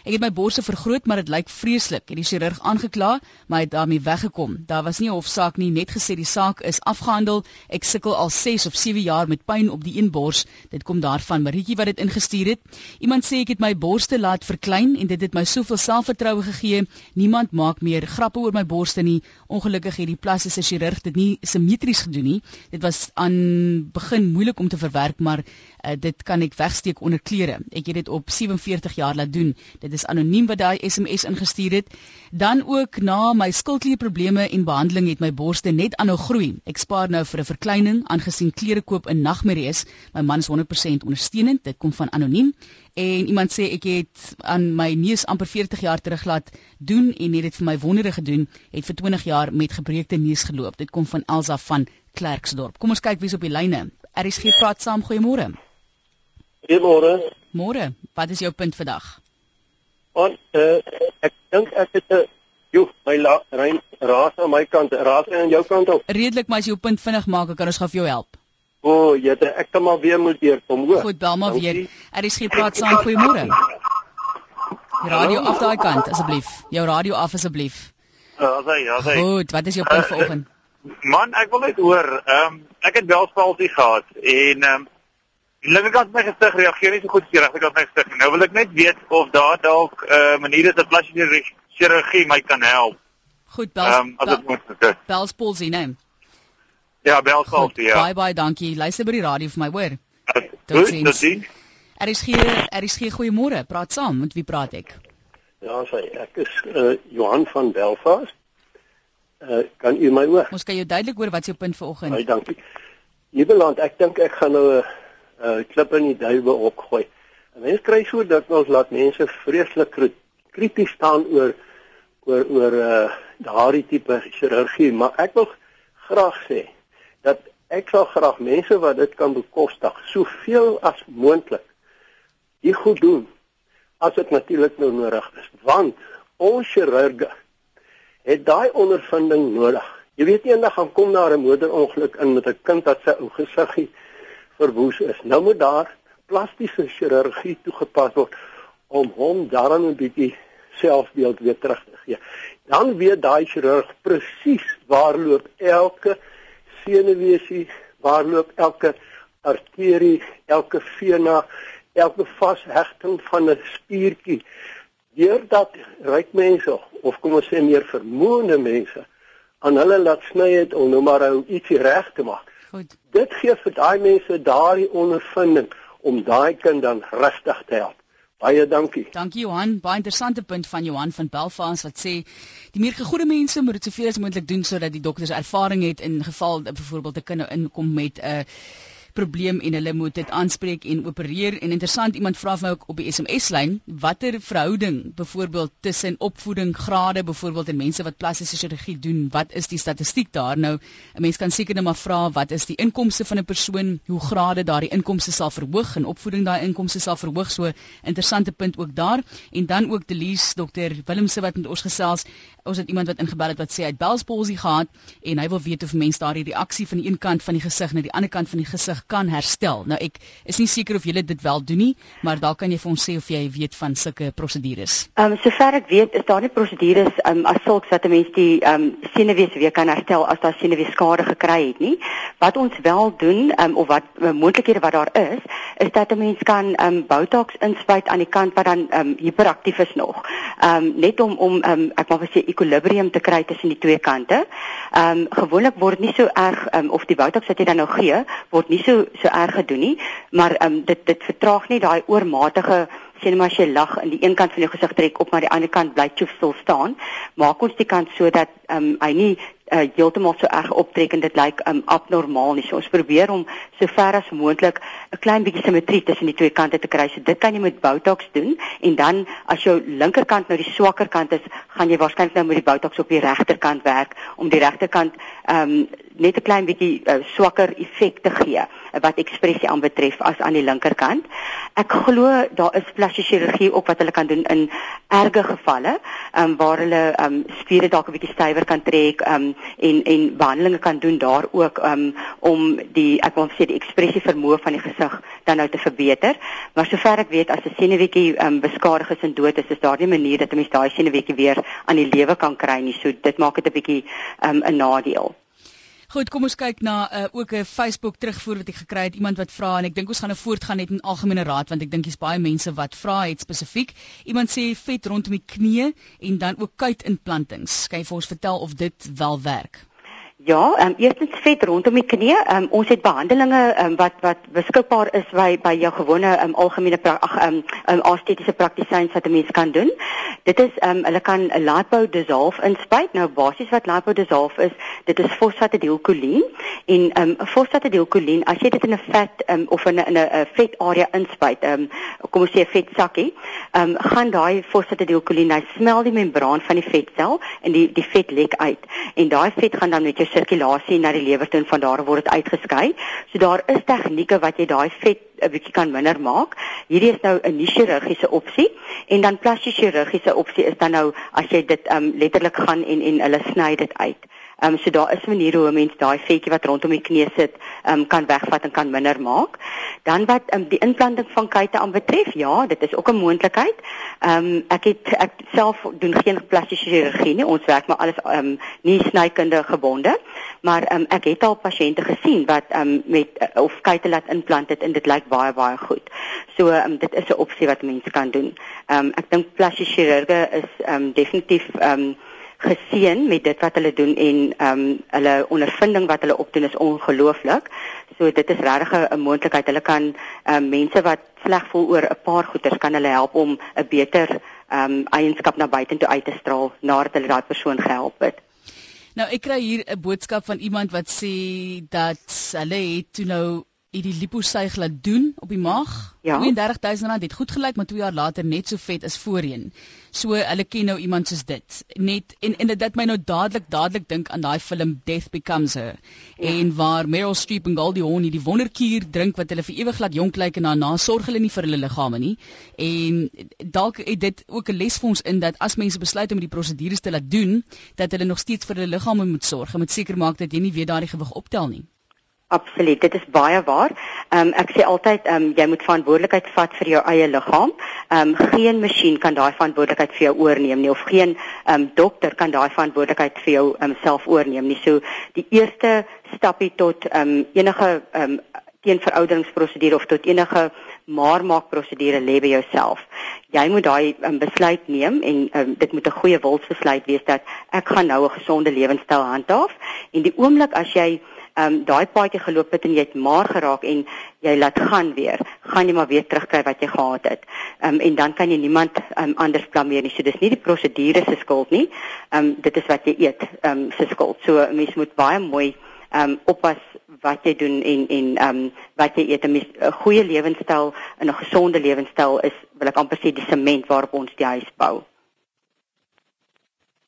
Ek het my borse vergroot, maar dit lyk vreeslik. Het die chirurg aangekla, maar hy het daarmee weggekom. Daar was nie 'n hofsaak nie, net gesê die saak is afgehandel. Ek sukkel al 6 of 7 jaar met pyn op die een bors. Dit kom daarvan Maritjie wat dit ingestuur het. Iemand sê ek het my borste laat verklein en dit het my soveel selfvertroue gegee. Niemand maak meer grappe oor my borste nie. Ongelukkig het die plastiese chirurg dit nie simmetries gedoen nie. Dit was aan begin moeilik om te verwerk, maar uh, dit kan ek wegsteek onder klere. Ek het dit op 47 jaar laat doen. Dit is anoniem wat daai SMS ingestuur het. Dan ook na my skildklierprobleme en behandeling het my borste net aanhou groei. Ek spaar nou vir 'n verkleining aangesien klere koop 'n nagmerrie is. My man is 100% ondersteunend. Dit kom van anoniem. En iemand sê ek het aan my neus amper 40 jaar terug laat doen en het dit vir my wondere gedoen. Het vir 20 jaar met gebreekte neus geloop. Dit kom van Elsa van Klerksdorp. Kom ons kyk wie's op die lyne. RSG praat saam. Goeiemôre. Goeiemôre. Môre. Wat is jou punt vandag? Want uh, ek dink ek het 'n joh, my rein raas aan my kant, raas aan jou kant ook. Redelik, maar as jy jou punt vinnig maak, kan ons gou vir jou help. O, oh, jette, ek kan maar weer moet hier kom hoor. Goed, bel maar weer. RSG praat saam. Goeiemôre. Die radio af daai kant asseblief. Jou radio af asseblief. Ja, sê, ja, sê. Goed, wat is jou punt uh, vanoggend? Man, ek wil net hoor, ehm um, ek het belspalsie gehad en ehm um, Die linkerkant van my gesig reageer nie so goed as die regterkant van my gesig nie. Nou wil ek net weet of daar dalk 'n uh, manier is dat plasties chirurgie my kan help. Goed, bel. Ehm um, as dit moet gebeur. Belspool sien hè. Ja, belspool ja. Bye bye, dankie. Luister by die radio vir my, hoor. Tot sins. Er is hier, er is hier goeiemôre. Praat saam, met wie praat ek? Ja, sê ek is uh, Johan van Belfast. Uh, kan u my hoor? Ons kan jou duidelik hoor wat is jou punt vanoggend. Baie dankie. Niebeland, ek dink ek gaan nou 'n uh, uh klippe in die duiwe opgooi. En mense kry so dat ons laat mense vreeslik krities staan oor oor oor uh daardie tipe chirurgie, maar ek wil graag sê dat ek sal graag mense wat dit kan bekostig, soveel as moontlik hier goed doen as dit natuurlik nou nodig is, want ons chirurge het daai ondervinding nodig. Jy weet eendag gaan kom daar 'n motorongeluk in met 'n kind wat sy ou gesiggie verwoes is. Nou moet daar plastiese chirurgie toegepas word om hom daarin 'n bietjie selfbeeld weer terug te gee. Dan weet daai chirurg presies waar loop elke senuweesie, waar loop elke arterie, elke vena, elke vashegting van 'n spiertjie. Deurdat ryk mense of kom ons sê meer vermoënde mense aan hulle laat sny het om nou maar ietsie reg te maak Goed. Dit gee vir daai mense daardie ondervinding om daai kind dan rustig te help. Baie dankie. Dankie Johan, baie interessante punt van Johan van Belfast wat sê die meer gegoede mense moet dit soveel as moontlik doen sodat die dokters ervaring het in geval byvoorbeeld 'n kind nou inkom met 'n uh, probleem en hulle moet dit aanspreek en opereer. En interessant iemand vra vir my ook op die SMS lyn watter verhouding byvoorbeeld tussen opvoeding grade byvoorbeeld en mense wat plastiese chirurgie doen wat is die statistiek daar nou? 'n mens kan seker net maar vra wat is die inkomste van 'n persoon? Hoe grade daardie inkomste sal verhoog en opvoeding daai inkomste sal verhoog? So interessante punt ook daar. En dan ook Delise dokter Willemse wat met ons gesels. Ons het iemand wat ingebel het wat sê hy het belspolsie gehad en hy wil weet of mense daardie reaksie van die een kant van die gesig na die ander kant van die gesig kan herstel. Nou ek is nie seker of julle dit wel doen nie, maar daar kan jy vir ons sê of jy weet van sulke prosedures. Ehm um, sover ek weet, is daar nie prosedures ehm um, as sulks wat 'n mens die ehm um, senuwees weer kan herstel as daar senuwees skade gekry het nie. Wat ons wel doen ehm um, of wat uh, moontlikhede wat daar is, is dat 'n mens kan ehm um, Botox inspuit aan die kant wat dan ehm um, hiperaktief is nog. Ehm um, net om om ehm um, ek maar sê ekwilibrium te kry tussen die twee kante. Ehm um, gewoonlik word nie so erg ehm um, of die Botox wat jy dan nou gee, word nie so so erg gedoen nie, maar ehm um, dit dit vertraag nie daai oormatige sien maar as jy lag in die een kant van jou gesig trek op maar die ander kant bly jy stil staan maak ons die kant sodat ehm um, hy nie uh, heeltemal so erg optrek en dit lyk um, abnormaal nie. So ons probeer om so ver as moontlik 'n klein bietjie simmetrie tussen die twee kante te kry. So dit kan jy met Botox doen en dan as jou linkerkant nou die swakker kant is, gaan jy waarskynlik nou met die Botox op die regterkant werk om die regterkant ehm um, net 'n klein bietjie uh, swakker effek te gee wat ekspressie aanbetref as aan die linkerkant. Ek glo daar is plasties chirurgie ook wat hulle kan doen in erge gevalle, ehm um, waar hulle ehm um, spiere dalk 'n bietjie stywer kan trek, ehm um, en en behandelinge kan doen daar ook um, om die ek wil sê die ekspressie vermoë van die gesig dan nou te verbeter. Maar sover ek weet as 'n senuweetjie um, beskadig is en dood is, is daar nie 'n manier dat 'n mens daai senuweetjie weer aan die lewe kan kry nie. So dit maak dit 'n bietjie um, 'n nadeel. Goed, kom ons kyk na uh, ook 'n Facebook terugvoer wat ek gekry het. Iemand wat vra en ek dink ons gaan nou voortgaan net in algemene raad want ek dink dis baie mense wat vra het spesifiek. Iemand sê vet rondom die knie en dan ook kuitimplantings. Kan jy vir ons vertel of dit wel werk? Ja, ehm um, eerstens vet rondom die knie. Ehm um, ons het behandelinge ehm um, wat wat beskikbaar is by by jou gewone ehm um, algemene ag ehm um, estetiese praktisyns wat 'n mens kan doen. Dit is ehm um, hulle kan 'n lipo dissolve inspuit. Nou basies wat lipo dissolve is, dit is fosfatidilkolien en ehm um, fosfatidilkolien as jy dit in 'n vet ehm um, of in 'n in 'n vet area inspuit, ehm um, kom ons sê 'n vet sakkie, ehm um, gaan daai fosfatidilkolien hy smel die membraan van die vetsel en die die vet lek uit. En daai vet gaan dan met jou sirkulasie na die lewer toe en van daar word dit uitgeskei. So daar is tegnieke wat jy daai vet 'n bietjie kan minder maak. Hierdie is nou 'n nie chirurgiese opsie en dan plasties chirurgiese opsie is dan nou as jy dit um letterlik gaan en en hulle sny dit uit. Ehm um, so daar is maniere hoe 'n mens daai vetjie wat rondom die knie sit, ehm um, kan wegvat en kan minder maak. Dan wat um, die implanting van kuite aanbetref, ja, dit is ook 'n moontlikheid. Ehm um, ek het ek self doen geen plastiese chirurgie nie. Ons werk maar alles ehm um, nie snykunde gebonde, maar ehm um, ek het al pasiënte gesien wat ehm um, met uh, of kuite laat implant het en dit lyk baie baie goed. So ehm um, dit is 'n opsie wat mense kan doen. Ehm um, ek dink plastiese chirurge is ehm um, definitief ehm um, geseën met dit wat hulle doen en ehm um, hulle ondervinding wat hulle opdoen is ongelooflik. So dit is regtig 'n moontlikheid. Hulle kan ehm um, mense wat sleg voel oor 'n paar goeters kan hulle help om 'n beter ehm um, eienskap na buite toe uit te straal nadat hulle daai persoon gehelp het. Nou ek kry hier 'n boodskap van iemand wat sê dat hulle het toe nou het die liposuig laat doen op die maag. Ja. 32000 rand het goed gelyk, maar 2 jaar later net so vet as voorheen. So hulle ken nou iemand soos dit. Net en en dit my nou dadelik dadelik dink aan daai film Death Becomes Her. Ja. En waar Meryl Streep en Goldie Hawn die wonderkuur drink wat hulle vir ewig laat jonk lyk en daarna sorg hulle nie vir hulle liggame nie. En dalk het dit ook 'n les vir ons in dat as mense besluit om die prosedures te laat doen, dat hulle nog steeds vir hulle liggame moet sorg en moet seker maak dat jy nie weer daardie gewig optel nie. Absoluut, dit is baie waar. Ehm um, ek sê altyd ehm um, jy moet verantwoordelikheid vat vir jou eie liggaam. Ehm um, geen masjien kan daai verantwoordelikheid vir jou oorneem nie of geen ehm um, dokter kan daai verantwoordelikheid vir jou ehm um, self oorneem nie. So die eerste stapie tot ehm um, enige ehm um, teenverouderingsprosedure of tot enige maarmaakprosedure lê by jouself. Jy moet daai um, besluit neem en um, dit moet 'n goeie wilsbesluit wees dat ek gaan nou 'n gesonde lewenstyl handhaaf en die oomblik as jy ehm um, daai paadjie geloop het en jy het maar geraak en jy laat gaan weer, gaan jy maar weer terugkry wat jy gehad het. Ehm um, en dan kan jy niemand um, anders blameer nie. So dis nie die prosedure se skuld nie. Ehm um, dit is wat jy eet ehm um, se skuld. So mens moet baie mooi ehm um, oppas wat jy doen en en ehm um, wat jy eet. 'n goeie lewenstyl en 'n gesonde lewenstyl is wil ek amper sê die sement waarop ons die huis bou.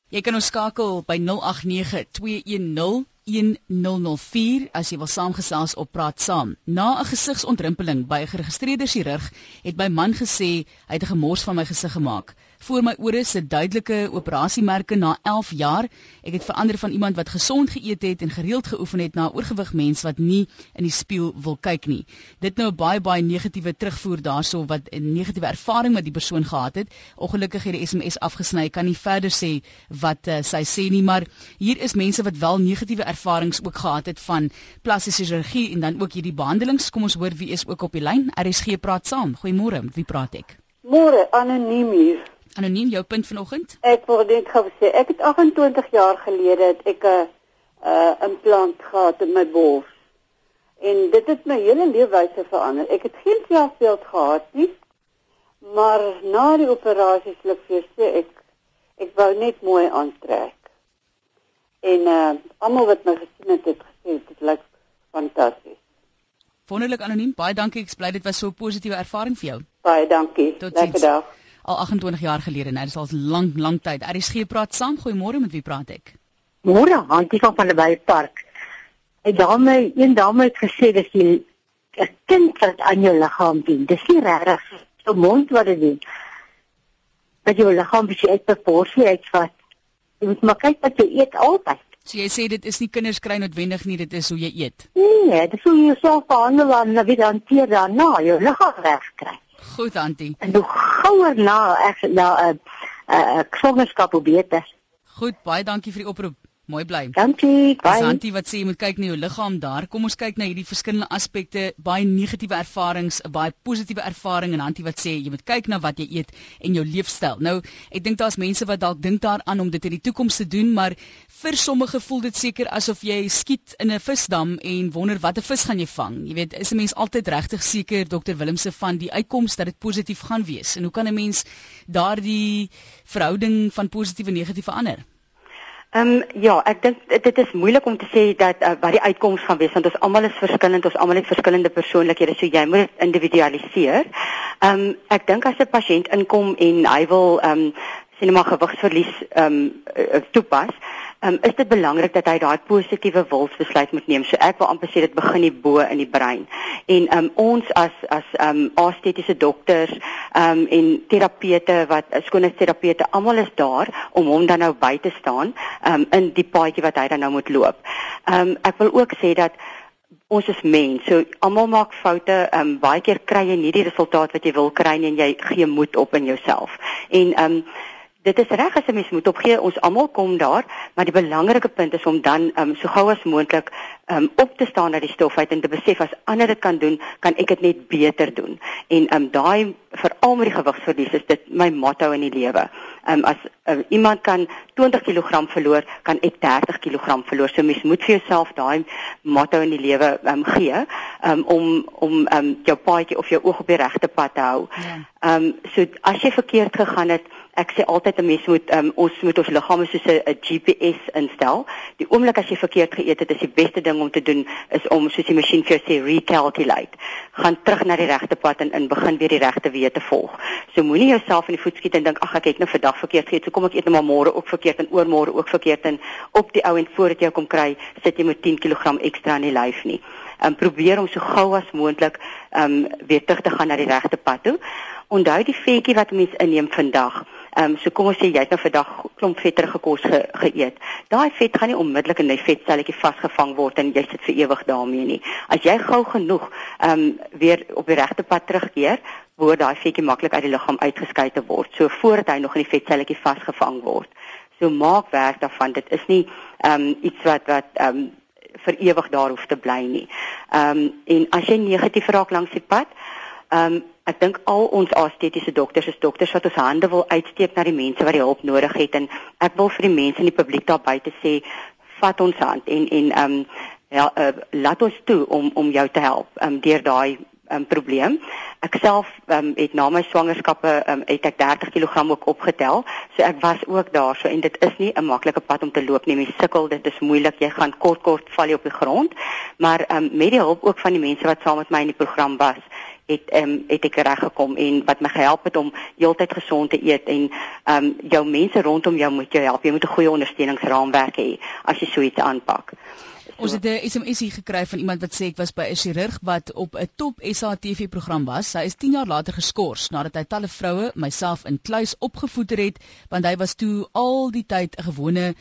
Jy kan ons skakel by 089 210 1004 as jy wil saamgesels op praat saam. Na 'n gesigsontrimpeling by 'n geregistreerde chirurg het my man gesê hy het 'n gemors van my gesig gemaak. Voor my ore sit duidelike operasiemerke na 11 jaar. Ek het verander van iemand wat gesond geëet het en gereeld geoefen het na 'n oorgewig mens wat nie in die spieël wil kyk nie. Dit nou baie baie negatiewe terugvoer daarso wat 'n negatiewe ervaring met die persoon gehad het. Ongelukkig het die SMS afgesny. Kan nie verder sê wat uh, sy sê nie, maar hier is mense wat wel negatiewe ervarings ook gehad het van plastiese chirurgie en dan ook hierdie behandelings. Kom ons hoor wie is ook op die lyn. RSG praat saam. Goeiemôre. Wie praat ek? Môre, anoniem hier. Anoniem, jou punt vanoggend? Ek wou net gou sê, ek het 28 jaar gelede het ek 'n uh, implant gehad in my bors. En dit het my hele leefwyse verander. Ek het geen selfbeeld gehad nie. Maar na die operasie sluk vir sê ek ek wou net mooi aantrek. En uh almal wat my gesien het, het gesê dit lyk fantasties. Wonderlik anoniem. Baie dankie. Ek bly dit was so 'n positiewe ervaring vir jou. Baie dankie. Tot Lekker dag. Al 28 jaar gelede, nou dis al lank lank tyd. RSG praat saam. Goeiemôre, met wie praat ek? Môre, Hantie van van die Park. Ek dame, een dame het gesê dis die 'n kind wat aan jou liggaam dien. Dis nie regtig jou mond wat dit doen. Dat jou liggaam bietjie uit proporsie uitvat. Jy moet maar kyk wat jy eet altyd. So jy sê dit is nie kinders kry noodwendig nie, dit is hoe jy eet. Nee, dis hoe jy jouself behandel en dan weer hanteer daarna, jou liggaam regkry. Goed, Antie. En hoe gouer na ek na 'n 'n swangerskap hoe beter. Goed, baie dankie vir die oproep. Mooi bly. Dankie. Dis Bye. Antie wat sê jy moet kyk na jou liggaam daar. Kom ons kyk na hierdie verskillende aspekte, baie negatiewe ervarings, baie positiewe ervaring en Antie wat sê jy moet kyk na wat jy eet en jou leefstyl. Nou, ek dink daar's mense wat dalk dink daaraan om dit in die toekoms te doen, maar vir sommige voel dit seker asof jy skiet in 'n visdam en wonder watter vis gaan jy vang. Jy weet, is 'n mens altyd regtig seker Dr Willemse van die uitkoms dat dit positief gaan wees? En hoe kan 'n mens daardie verhouding van positief en negatief verander? Ehm um, ja, ek dink dit is moeilik om te sê dat uh, wat die uitkoms gaan wees want ons almal is verskillend, ons almal het verskillende persoonlikhede, so jy moet dit individualiseer. Ehm um, ek dink as 'n pasiënt inkom en hy wil ehm um, sien maar gewigsverlies ehm um, toepas, um, is dit belangrik dat hy daai positiewe wilsbesluit moet neem. So ek wil amper sê dit begin hier bo in die brein. En um, ons as as um, estetiese dokters um, en terapeute wat skoonheidsterapeute almal is daar om hom dan nou by te staan um, in die paadjie wat hy dan nou moet loop. Um, ek wil ook sê dat ons is mens. So almal maak foute. Ehm um, baie keer kry jy nie die resultaat wat jy wil kry nie en jy gee moed op in jouself. En ehm um, dit is reg as 'n mens moet opgee. Ons almal kom daar, maar die belangrike punt is om dan um, so gou as moontlik um, op te staan uit die stof uit en te besef as ander dit kan doen, kan ek dit net beter doen. En um, daai veral met die gewigsverlies is dit my motto in die lewe. Um, as uh, iemand kan 20 kg verloor, kan ek 30 kg verloor. So mens moet vir jouself daai motto in die lewe um, gee um, om om um, jou paadjie of jou oog op die regte pad te hou. Ja. Ehm um, so as jy verkeerd gegaan het, ek sê altyd 'n mens moet um, ons moet ons liggame soos 'n GPS instel. Die oomblik as jy verkeerd geëet het, is die beste ding om te doen is om soos die masjien vir jou sê recalculate. Gaan terug na die regte pad en in begin weer die regte weë te volg. So moenie jouself in die voet skiet en dink ag ek het nou vandag verkeerd geëet, so kom ek eet nou maar môre ook verkeerd en oormôre ook verkeerd en op die ou en voordat jy kom kry, sit jy met 10 kg ekstra in die lyf nie. Ehm um, probeer om so gou as moontlik ehm um, weer terug te gaan na die regte pad toe. Onthou die vetjie wat mens inneem vandag. Ehm um, so kom ons sê jy het nou vandag klomp vetterige kos ge, geëet. Daai vet gaan nie onmiddellik in die vetselletjie vasgevang word en jy sit vir ewig daarmee nie. As jy gou genoeg ehm um, weer op die regte pad terugkeer, word daai vetjie maklik uit die liggaam uitgeskei te word. So voordat hy nog in die vetselletjie vasgevang word. So maak werk daarvan. Dit is nie ehm um, iets wat wat ehm um, vir ewig daar hoef te bly nie. Ehm um, en as jy negatief raak langs die pad, ehm um, ek dink al ons estetiese dokters is dokters wat ons hande wil uitsteek na die mense wat die hulp nodig het en ek wil vir die mense in die publiek daar buite sê vat ons hand en en ehm um, ja, uh, laat ons toe om om jou te help um, deur daai um, probleem. Ek self um, het na my swangerskappe um, het ek 30 kg ook opgetel. So ek was ook daar so en dit is nie 'n maklike pad om te loop nie. Jy sukkel, dit is moeilik. Jy gaan kort kort val jy op die grond. Maar um, met die hulp ook van die mense wat saam met my in die program was, het ehm um, het ek reg gekom en wat my gehelp het om heeltyd gesond te eet en ehm um, jou mense rondom jou moet jou help. Jy moet 'n goeie ondersteuningsraamwerk hê as jy so iets aanpak. Ons het 'n SMS gekry van iemand wat sê ek was by 'n chirurg wat op 'n top SATV program was. Hy is 10 jaar later geskort nadat hy talle vroue, myself in kluis opgevoeder het, want hy was toe al die tyd 'n gewone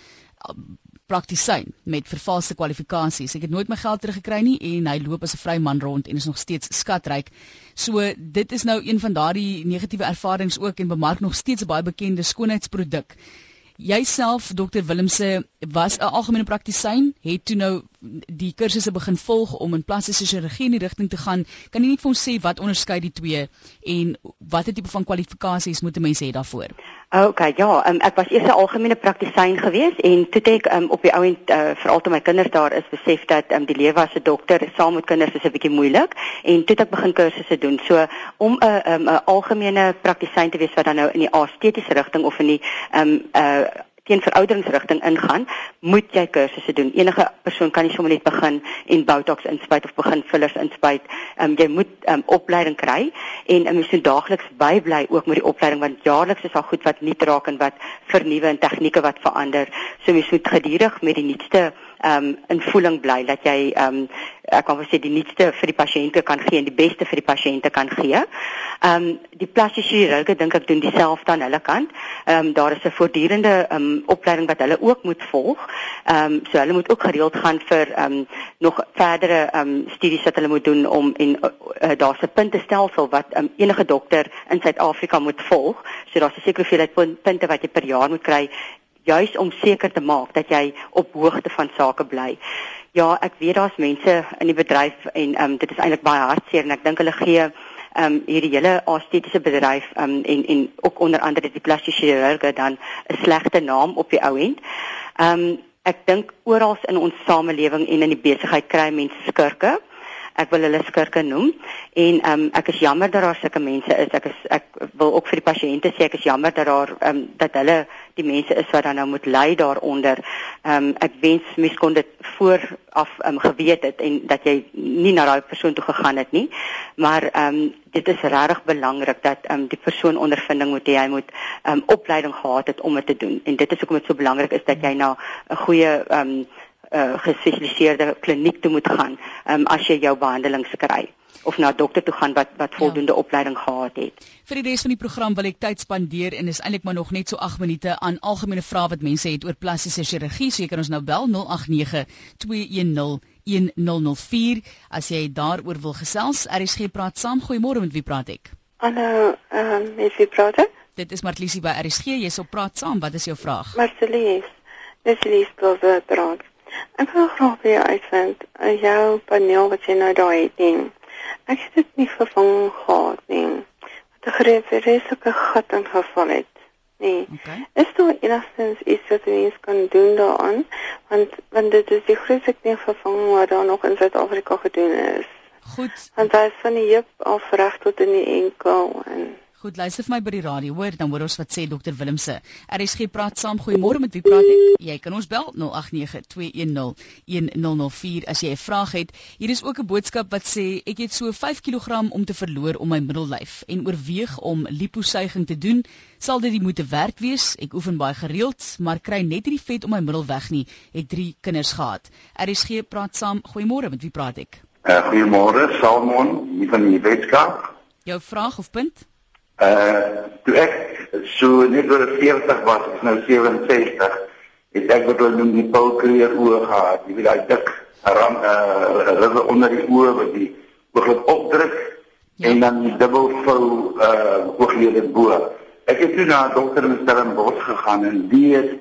praktisyn met vervalste kwalifikasies. Ek het nooit my geld teruggekry nie en hy loop as 'n vryman rond en is nog steeds skatryk. So dit is nou een van daardie negatiewe ervarings ook en bemark nog steeds 'n baie bekende skoonheidsproduk. Jouself Dr Willemse was 'n algemene praktisyn, het toe nou die kursusse begin volg om in plastiese chirurgie in die rigting te gaan. Kan jy net vir ons sê wat onderskei die twee en watter tipe van kwalifikasies moet 'n mens hê daarvoor? OK, ja, um, ek was eers 'n algemene praktisyn gewees en toe ek um, op die ou end uh, veral toe my kinders daar is besef dat um, die lewe as 'n dokter saam met kinders is 'n bietjie moeilik en toe ek begin kursusse doen. So om 'n 'n um, algemene praktisyn te wees wat dan nou in die estetiese rigting of in die um, uh, teen verouderingsrigting ingaan, moet jy kursusse doen. Enige persoon kan nie sommer net begin en botox inspuit of begin fillers inspuit. Ehm um, jy moet ehm um, opleiding kry en um, jy moet daagliks bybly ook met die opleiding want jaarliks is daar goed wat nuut raak en wat vernuwe en tegnieke wat verander. So jy moet gedurig met die nuutste ehm um, in voeling bly dat jy ehm um, ek kan sê die nuutste vir die pasiënte kan gee en die beste vir die pasiënte kan gee. Ehm um, die plastiese chirurge dink ek doen dieselfde aan hulle kant. Ehm um, daar is 'n voortdurende ehm um, opleiding wat hulle ook moet volg. Ehm um, so hulle moet ook gereeld gaan vir ehm um, nog verdere ehm um, studies wat hulle moet doen om en uh, uh, daar's 'n puntestelsel wat um, enige dokter in Suid-Afrika moet volg. So daar's 'n sekere hoeveelheid punte wat jy per jaar moet kry juis om seker te maak dat jy op hoogte van sake bly. Ja, ek weet daar's mense in die bedryf en ehm um, dit is eintlik baie hartseer en ek dink hulle gee ehm um, hierdie hele estetiese bedryf ehm um, en en ook onder andere die plastiese chirurge dan 'n slegte naam op die ou end. Ehm um, ek dink oral in ons samelewing en in die besigheid kry mense skurke ek wil hulle skurke noem. En um, ek is jammer dat daar sulke mense is. Ek is ek wil ook vir die pasiënte sê ek is jammer dat daar um, dat hulle die mense is wat dan nou moet ly daaronder. Um, ek wens mens kon dit vooraf um, geweet het en dat jy nie na daai persoon toe gegaan het nie. Maar um, dit is regtig belangrik dat um, die persoon ondervinding moet hê. Hy moet um, opleiding gehad het om dit te doen. En dit is hoekom dit so belangrik is dat jy na 'n goeie um, uh, gespesialiseerde kliniek toe moet gaan um, as jy jou behandeling kry of na 'n dokter toe gaan wat wat voldoende ja. opleiding gehad het. Vir die res van die program wil ek tyd spandeer en is eintlik maar nog net so 8 minute aan algemene vrae wat mense het oor plastiese chirurgie. So jy kan ons nou bel 089 210 1004 as jy daaroor wil gesels. RSG praat saam. Goeiemôre, met wie praat ek? Hallo, ehm um, is jy praat? Dit is Martlisie by RSG. Jy's op praat saam. Wat is jou vraag? Martlies. Dis Lies Prover. Ek wil graag weer uitvind uh, jou paneel wat jy nou daar het nie. Ek het dit nie vervang gehad nie. Wat 'n greefereslike gat in geval het. Nee. Okay. Is daar enigstens iets wat jy kan doen daaraan? Want want dit is die grootste ding vervang wat daar nog in Suid-Afrika gedoen is. Goed. Want hy is van die heup af reg tot in die enkel en Goed, luister vir my by die radio, hoor, dan hoor ons wat sê dokter Willemse. RSG praat saam. Goeiemôre, met wie praat ek? Jy kan ons bel 0892101004 as jy 'n vraag het. Hier is ook 'n boodskap wat sê ek het so 5 kg om te verloor om my middellyf en oorweeg om liposuiging te doen. Sal dit die moeite werd wees? Ek oefen baie gereeld, maar kry net nie die vet om my middel weg nie. Het 3 kinders gehad. RSG praat saam. Goeiemôre, met wie praat ek? Uh, goeiemôre, Salmon, hier van die Weskaap. Jou vraag of punt? Uh toe ek so net oor 40 was, is nou 67, het ek wat hulle noem die poulkreer oë gehad. Jy weet daai dik ram uh rubber onder die oë wat die ooglik opdruk ja. en dan die dubbelvou uh ooglede bo. Ek het toe na 'n dokter in Stellenbosch gegaan en die het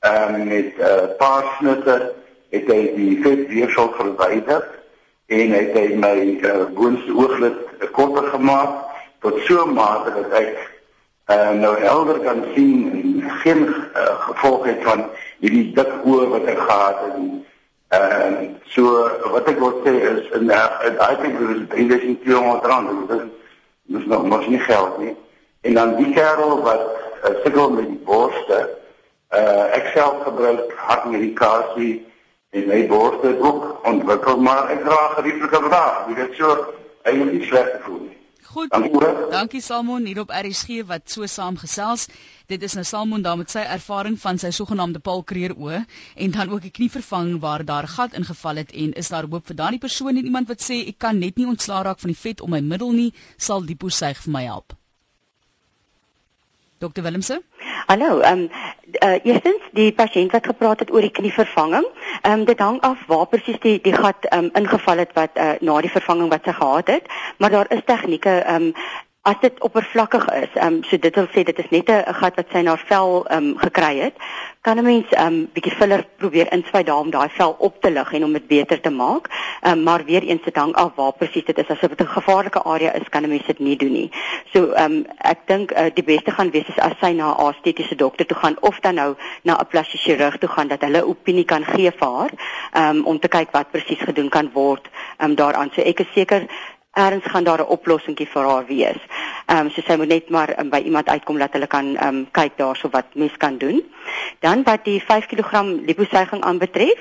ehm uh, met 'n uh, paar snitte het hy die vet weefsel verwyder en hy het my uh, boonste ooglid korter gemaak tot so 'n mate dat ek uh, nou helder kan sien en geen uh, gevolg het van hierdie dik oë wat ek gehad het en uh, so wat ek wil sê is in daai tyd was dit 3200 rand. Dit is nog mos nie geld nie. En dan die kerel wat uh, sukkel met die borste uh, ek self gebruik hartmedikasie en my borste ook ontwikkel maar ek dra gerieflike vrae dit so eintlik nie sleg voel nie Goed. Dankie, Dankie Salmon hier op RSG wat so saam gesels. Dit is nou Salmon daar met sy ervaring van sy sogenaamde Paul Creer oë en dan ook 'n knievervanging waar daar gat ingeval het en is daar hoop vir daardie persoon en iemand wat sê ek kan net nie ontslaa raak van die vet om my middel nie, sal Liposuig vir my help. Dr Willemse? Hallo, ehm um, uh, eerstens die pasiënt wat gepraat het oor die knievervanging. Ehm um, dit hang af waar presies die die gat ehm um, ingeval het wat uh, na die vervanging wat sy gehad het, maar daar is tegnieke ehm um, as dit oppervlakkig is, ehm um, so dit wil sê dit is net 'n gat wat sy na vel ehm um, gekry het, kan 'n mens ehm um, bietjie filler probeer inspuit daar om daai vel op te lig en om dit beter te maak. Ehm um, maar weer eens dit hang af waar presies dit is. As dit 'n gevaarlike area is, kan 'n mens dit nie doen nie. So ehm um, ek dink uh, die beste gaan wees is as sy na 'n estetiese dokter toe gaan of dan nou na 'n plasties chirurg toe gaan dat hulle opinie kan gee vir haar ehm um, om te kyk wat presies gedoen kan word ehm um, daaraan. So ek is seker Erns gaan daar 'n oplossingkie vir haar wees. Ehm um, so sy moet net maar um, by iemand uitkom dat hulle kan ehm um, kyk daarso wat mens kan doen. Dan wat die 5 kg liposuiging aanbetref,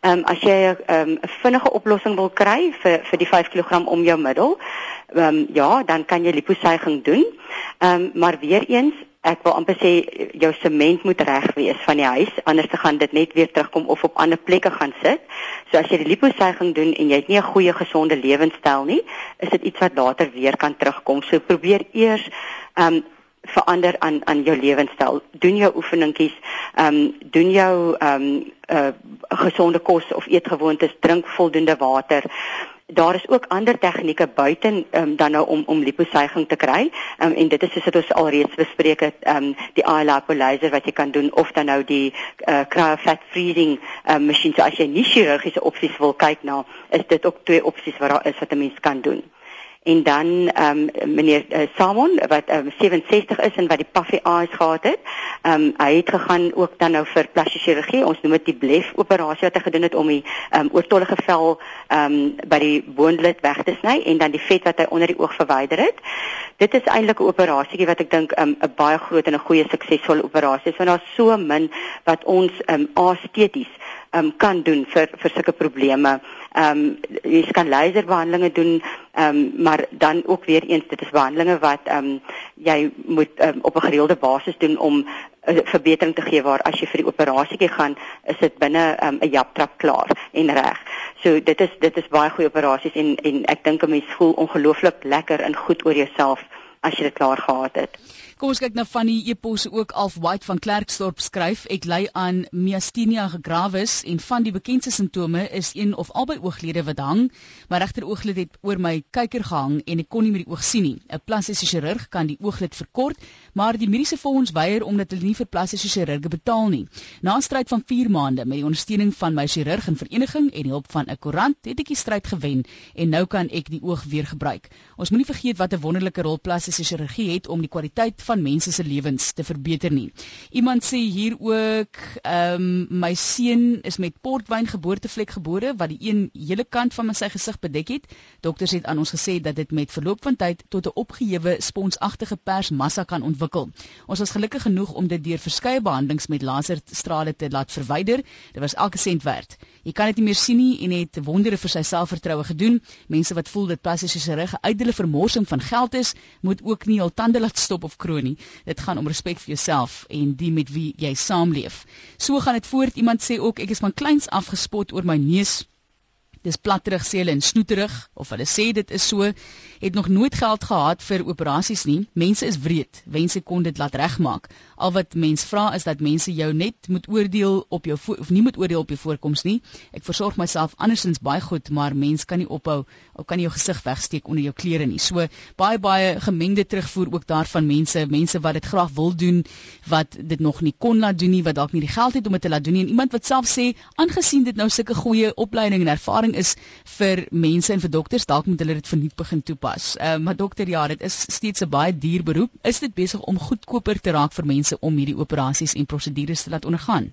ehm um, as jy 'n um, vinnige oplossing wil kry vir vir die 5 kg om jou middel, ehm um, ja, dan kan jy liposuiging doen. Ehm um, maar weer eens ek wil amper sê jou sement moet reg wees van die huis anders te gaan dit net weer terugkom of op ander plekke gaan sit. So as jy die liposuiging doen en jy het nie 'n goeie gesonde lewenstyl nie, is dit iets wat later weer kan terugkom. So probeer eers ehm um, verander aan aan jou lewenstyl. Doen jou oefeningkies, ehm um, doen jou ehm um, uh, gesonde kos of eetgewoontes, drink voldoende water daar is ook ander tegnieke buite um, dan nou om om liposuiging te kry. Um, en dit is soos wat ons alreeds bespreek het, um, die lipolyzer wat jy kan doen of dan nou die uh, cryofat freezing um, masjien. So as jy nie chirurgiese opsies wil kyk na, is dit ook twee opsies wat daar is wat 'n mens kan doen en dan ehm um, meneer uh, Samon wat um, 67 is en wat die puffy eyes gehad het. Ehm um, hy het gegaan ook dan nou vir plasties chirurgie. Ons noem dit die blef operasie wat hy gedoen het om die ehm um, oortollige vel ehm um, by die boonlid weg te sny en dan die vet wat hy onder die oog verwyder het. Dit is eintlik 'n operasietjie wat ek dink ehm, 'n um, baie groot en 'n goeie suksesvolle operasie is want daar's so min wat ons ehm um, esteties um, kan doen vir vir sulke probleme. Ehm um, jy kan laserbehandelinge doen, ehm um, maar dan ook weer eens dit is behandelinge wat ehm um, jy moet um, op 'n gereelde basis doen om 'n uh, verbetering te gee waar as jy vir die operasietjie gaan, is dit binne ehm, 'n um, japtrap klaar en reg. So dit is dit is baie goeie operasies en en ek dink 'n mens voel ongelooflik lekker en goed oor jouself as jy dit klaar gehad het. Kom ons kyk na van die eposse ook Alf White van Klerksdorp skryf ek ly aan myasthenia gravis en van die bekendste simptome is een of albei ooglede wat hang my regter ooglid het oor my kyker gehang en ek kon nie met die oog sien nie 'n plastiese chirurg kan die ooglid verkort maar die mediese fonds weier omdat hulle nie vir plastiese chirurge betaal nie na 'n stryd van 4 maande met die ondersteuning van my chirurg en vereniging en hulp van 'n koerant het ek die stryd gewen en nou kan ek die oog weer gebruik ons moenie vergeet wat 'n wonderlike rol plastiese chirurgie het om die kwaliteit van mense se lewens te verbeter nie. Iemand sê hier ook, ehm um, my seun is met portwyn geboortevlek gebore wat die een hele kant van sy gesig bedek het. Dokters het aan ons gesê dat dit met verloop van tyd tot 'n opgehewe sponsagtige persmassa kan ontwikkel. Ons was gelukkig genoeg om dit deur verskeie behandelings met laserstrale te laat verwyder. Dit was elke sent werd. Jy kan dit nie meer sien nie en het wondere vir sy selfvertroue gedoen. Mense wat voel dit plastiese chirurgie uit hulle vermorsing van geld is, moet ook nie hul tande laat stop of kroon nie. Dit gaan om respek vir jouself en die met wie jy saamleef. So gaan dit voort. Iemand sê ook ek is van kleins af gespot oor my neus dis platterig sê hulle en snoeterig of hulle sê dit is so het nog nooit geld gehad vir operasies nie. Mense is wreed. Wense kon dit laat regmaak. Al wat mens vra is dat mense jou net moet oordeel op jou of nie moet oordeel op jou voorkoms nie. Ek versorg myself andersins baie goed maar mens kan nie ophou of kan nie jou gesig wegsteek onder jou klere nie. So baie baie gemengde terugvoer ook daarvan mense mense wat dit graag wil doen wat dit nog nie kon laat doen nie wat dalk nie die geld het om dit te laat doen nie. En iemand wat self sê aangesien dit nou sulke goeie opleiding en ervaring behandeling is vir mense en vir dokters, dalk moet hulle dit verniet begin toepas. Ehm uh, maar dokter, ja, dit is steeds 'n baie duur beroep. Is dit besig om goedkoper te raak vir mense om hierdie operasies en prosedures te laat ondergaan?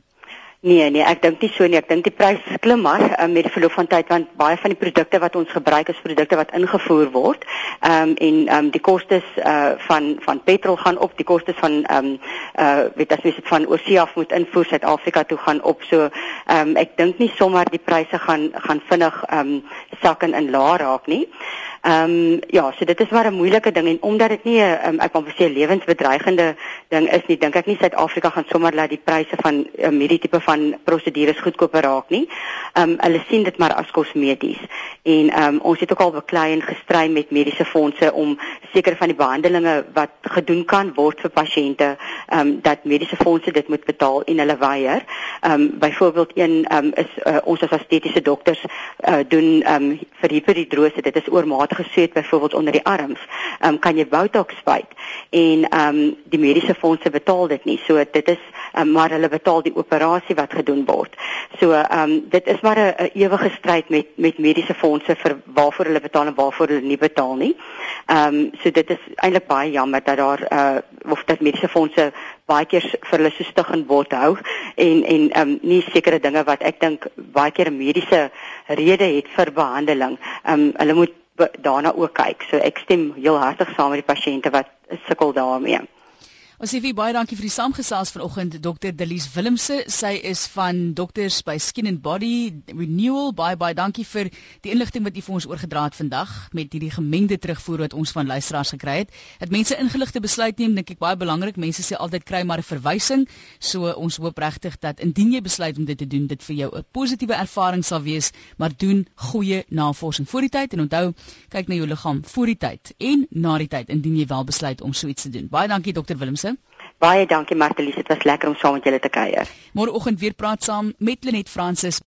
Nee nee, ek dink nie so nie. Ek dink die prys klim maar um, met die verloop van tyd want baie van die produkte wat ons gebruik is produkte wat ingevoer word. Ehm um, en ehm um, die kostes uh van van petrol gaan op, die kostes van ehm um, uh weet as jy dit van oorsee af moet invoer Suid-Afrika toe gaan op. So ehm um, ek dink nie sommer die pryse gaan gaan vinnig ehm um, sak en in laag raak nie. Ehm um, ja, so dit is maar 'n moeilike ding en omdat dit nie 'n um, ek wil sê lewensbedreigende ding is nie, dink ek nie Suid-Afrika gaan sommer laat die pryse van um, hierdie tipe van prosedures goedkoper raak nie. Ehm um, hulle sien dit maar as kosmeties. En ehm um, ons het ook al beklei en gestry met mediese fondse om sekere van die behandelings wat gedoen kan word vir pasiënte, ehm um, dat mediese fondse dit moet betaal en hulle weier. Ehm um, byvoorbeeld een ehm um, is uh, ons as estetiese dokters uh, doen ehm um, vir hiperidrose, dit is oormatige sweet byvoorbeeld onder die arms. Ehm um, kan jy botox spuit en ehm um, die mediese fondse betaal dit nie. So dit is um, maar hulle betaal die operasie wat gedoen word. So ehm um, dit is maar 'n ewige stryd met met mediese fondse vir waarvoor hulle betaal en waarvoor hulle nie betaal nie. Ehm um, so dit is eintlik baie jammer dat daar uh of dat mediese fondse baie keer vir hulle so stig en bot hou en en ehm um, nie sekere dinge wat ek dink baie keer 'n mediese rede het vir behandeling. Ehm um, hulle moet daarna ook kyk. So ek stem heel hartig saam met die pasiënte wat sukkel daarmee. Ons sê vir baie dankie vir die saamgesels vanoggend Dr. Delies Willemse. Sy is van Doctors by Skin and Body Renewal. Baie baie dankie vir die inligting wat u vir ons oorgedra het vandag met hierdie gemengde terugvoer wat ons van luisteraars gekry het. Dat mense ingeligte besluit neem, dink ek baie belangrik. Mense sê altyd kry maar 'n verwysing. So ons hoop regtig dat indien jy besluit om dit te doen, dit vir jou 'n positiewe ervaring sal wees, maar doen goeie navorsing voor die tyd en onthou, kyk na jou liggaam voor die tyd en na die tyd indien jy wel besluit om so iets te doen. Baie dankie Dr. Willemse. Baie dankie Martelies, dit was lekker om saam met julle te kuier. Môreoggend weer praat saam met Lenet Fransis